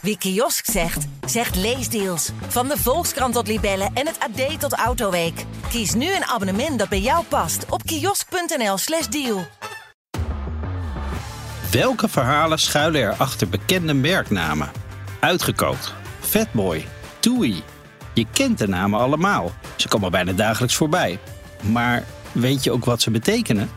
Wie kiosk zegt, zegt leesdeals. Van de Volkskrant tot Libellen en het AD tot Autoweek. Kies nu een abonnement dat bij jou past op kiosk.nl/slash deal. Welke verhalen schuilen er achter bekende merknamen? Uitgekookt, Fatboy, Toei. Je kent de namen allemaal. Ze komen bijna dagelijks voorbij. Maar weet je ook wat ze betekenen?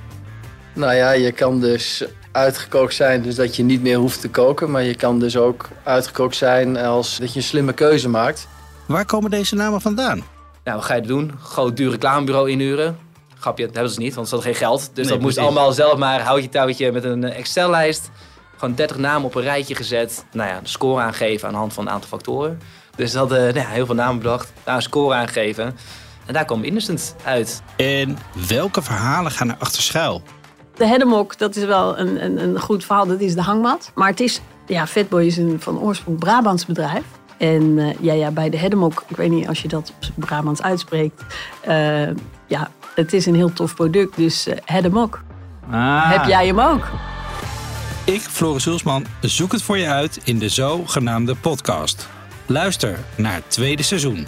Nou ja, je kan dus uitgekookt zijn, dus dat je niet meer hoeft te koken. Maar je kan dus ook uitgekookt zijn als dat je een slimme keuze maakt. Waar komen deze namen vandaan? Nou, wat ga je doen? Groot duur reclamebureau inhuren. Grapje, dat hebben ze niet, want ze hadden geen geld. Dus Nee, dat moest allemaal zelf maar houtje touwtje met een eh, Excel-lijst. Gewoon 30 namen op een rijtje gezet. Nou ja, de score aangeven aan de hand van een aantal factoren. Dus ze hadden nou ja, heel veel namen bedacht. Daar een score aangegeven. En daar kwam Innocent uit. En welke verhalen gaan er achter schuil? De Hedemok, dat is wel een, een, een goed verhaal. Dat is de hangmat. Maar het is, ja, Fatboy is een van oorsprong Brabants bedrijf. En eh, ja, ja, bij de Hedemok, ik weet niet als je dat op Brabants uitspreekt. eh, ja, het is een heel tof product. Dus eh Hedemok, Ah. heb jij hem ook? Ik, Floris Hulsman, zoek het voor je uit in de zogenaamde podcast. Luister naar het tweede seizoen.